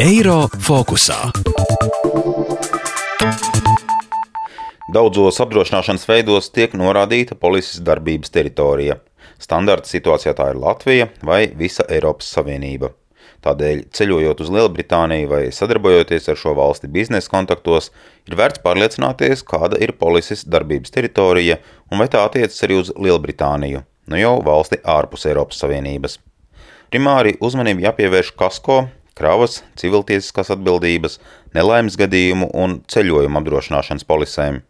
Eiro fokusā. Daudzos apdrošināšanas veidos tiek norādīta polises darbības teritorija. Standarta situācijā tā ir Latvija vai visa Eiropas Savienība. Tādēļ, ceļojot uz Lielbritāniju vai sadarbojoties ar šo valsti biznesa kontaktos, ir vērts pārliecināties, kāda ir polises darbības teritorija un vai tā attiecas arī uz Lielbritāniju, nu jau valsti ārpus Eiropas Savienības. Primāri uzmanību jāpievērš kasko, kravas, civiltiesiskās atbildības, nelaimes gadījumu un ceļojuma apdrošināšanas polisēm.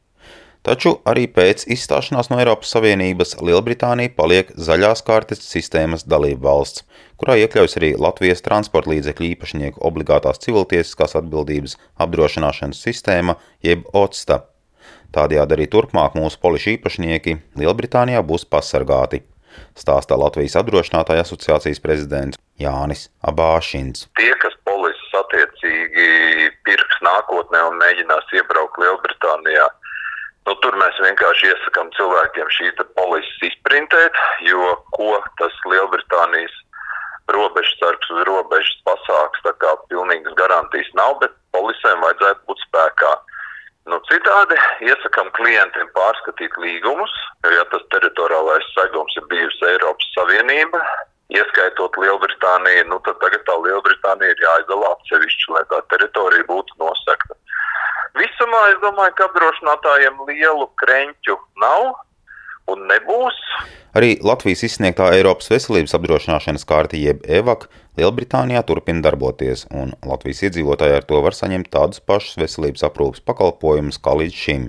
Taču arī pēc izstāšanās no Eiropas Savienības Lielbritānija paliek zaļās kartes sistēmas dalība valsts, kurā iekļaujas arī Latvijas transporta līdzekļu īpašnieku obligātās civiltiesiskās atbildības apdrošināšanas sistēma, jeb OCSTA. Tādējādi arī turpmāk mūsu polišu īpašnieki Lielbritānijā būs pasargāti, stāstā Latvijas apdrošinātāja asociācijas prezidents Jānis Abāšins. Tie, kas polises attiecīgi pirks nākotnē un mēģinās iebraukt Lielbritānijā, Nu, tur mēs vienkārši iesakām cilvēkiem šī polises izprintēt, jo ko tas Lielbritānijas robežsargs uz robežas pasāks, tā kā pilnīgas garantijas nav, bet polisēm vajadzētu būt spēkā. Nu, citādi iesakām klientiem pārskatīt līgumus, jo, ja tas teritoriālais segums ir bijusi Eiropas Savienība, ieskaitot Lielbritāniju, nu, tad tagad tā Lielbritānija ir jāizdala atsevišķi, lai tā teritorija būtu nosakta. Visumā es domāju, ka apdrošinātājiem lielu krenķu nav un nebūs. Arī Latvijas izsniegtā Eiropas veselības apdrošināšanas kārta, jeb EVAK, Lielbritānijā turpina darboties, un Latvijas iedzīvotāji ar to var saņemt tādus pašus veselības aprūpas pakalpojumus kā līdz šim.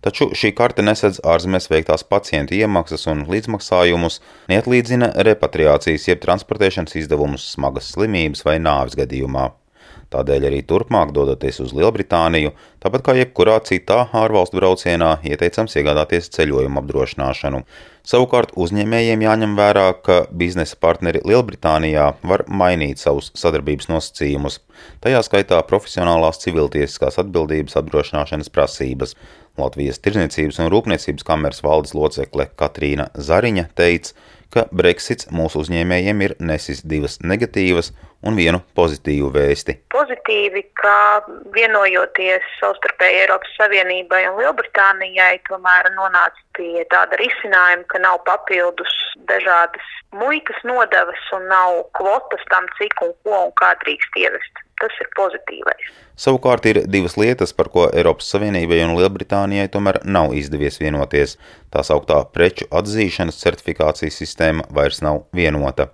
Taču šī karte nesedz ārzemēs veiktās pacientu iemaksas un līdzmaksājumus, neatlīdzina repatriācijas jeb transportēšanas izdevumus smagas slimības vai nāves gadījumā. Tādēļ arī turpmāk dodoties uz Lielbritāniju, tāpat kā jebkurā citā ārvalstu braucienā, ieteicams iegādāties ceļojumu apdrošināšanu. Savukārt uzņēmējiem jāņem vērā, ka biznesa partneri Lielbritānijā var mainīt savus sadarbības nosacījumus, tajā skaitā profesionālās civiltiesiskās atbildības apdrošināšanas prasības. Latvijas Tirzniecības un Rūpniecības kameras valdes locekle Katrīna Zariņa teica, ka Brexits mūsu uzņēmējiem ir nesis divas negatīvas un vienu pozitīvu vēsti. Pozitīvi, ka vienojoties savstarpēji Eiropas Savienībai un Lielbritānijai, tomēr nonāca pie tāda risinājuma, ka nav papildus dažādas muitas nodevas un nav kvotas tam, cik un ko un kā drīkst ievest. Tas ir pozitīvais. Savukārt ir divas lietas, par ko Eiropas Savienībai un Lielbritānijai tomēr nav izdevies vienoties. Tā sauktā preču atzīšanas certifikācijas sistēma vairs nav vienota.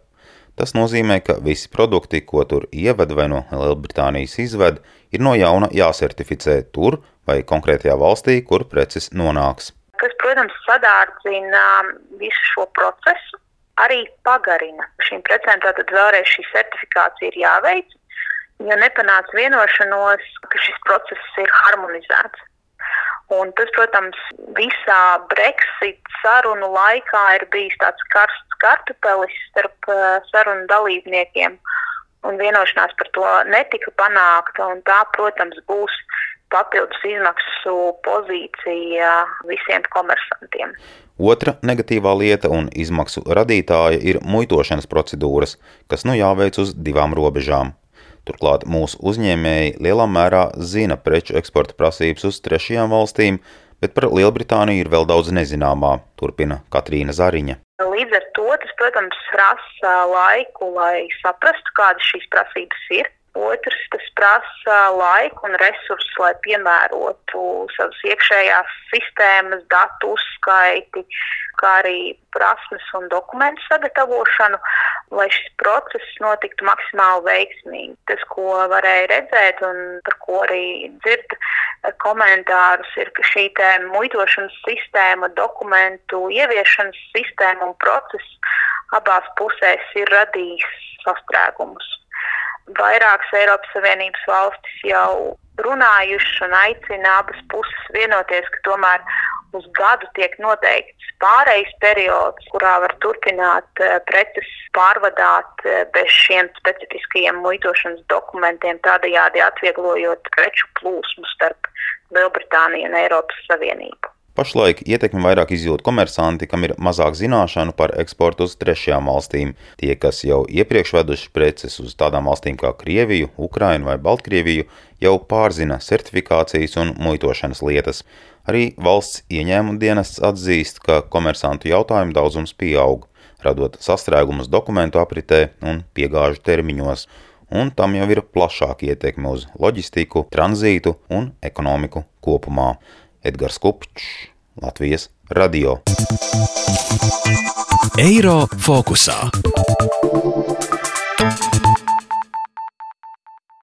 Tas nozīmē, ka visi produkti, ko tur ieved vai no Lielbritānijas izved, ir no jauna jāsertificē tur vai konkrētajā valstī, kur preces nonāks. Kas, protams, sadārdzina visu šo procesu, arī pagarina. Šīm precēm tātad vēlreiz šī certifikācija ir jāveic, jo nepanāca vienošanos, ka šis process ir harmonizēts. Un tas, protams, visā Brexit sarunu laikā ir bijis tāds karsts kartupelis starp uh, sarunu dalībniekiem, un vienošanās par to netika panākta. Tā, protams, būs papildus izmaksu pozīcija visiem komersantiem. Otra negatīvā lieta un izmaksu radītāja ir muitošanas procedūras, kas nu jāveic uz divām robežām. Turklāt mūsu uzņēmēji lielā mērā zina preču eksporta prasības uz trešajām valstīm, bet par Lielbritāniju ir vēl daudz nezināmā, turpina Katrīna Zariņa. Līdz ar to tas, protams, prasa laiku, lai saprastu, kādas šīs prasības ir. Otrs, tas prasa laiku un resursus, lai piemērotu savas iekšējās sistēmas, datu uzskaiti, kā arī prasmes un dokumentu sagatavošanu, lai šis process notiktu maksimāli veiksmīgi. Tas, ko varēja redzēt un par ko arī dzird komentārus, ir, ka šī muitošanas sistēma, dokumentu ieviešanas sistēma un process abās pusēs ir radījis sastrēgumus. Vairākas Eiropas Savienības valstis jau runājušas un aicina abas puses vienoties, ka tomēr uz gadu tiek noteikts pārejas periods, kurā var turpināt eh, preces pārvadāt eh, bez šiem specifiskajiem muitošanas dokumentiem, tādējādi atvieglojot preču plūsmu starp Lielbritāniju un Eiropas Savienību. Pašlaik ietekmi vairāk izjūt komersanti, kam ir mazāk zināšanu par eksportu uz trešajām valstīm. Tie, kas jau iepriekš veduši preces uz tādām valstīm kā Krieviju, Ukrainu vai Baltkrieviju, jau pārzina certifikācijas un muitošanas lietas. Arī valsts ieņēmuma dienests atzīst, ka komersantu jautājumu daudzums pieaug, radot sastrēgumus dokumentu apritē un piegāžu termiņos, un tam jau ir plašāka ietekme uz loģistiku, tranzītu un ekonomiku kopumā. Edgars Kupčs, Latvijas radio. Eiro fokusā.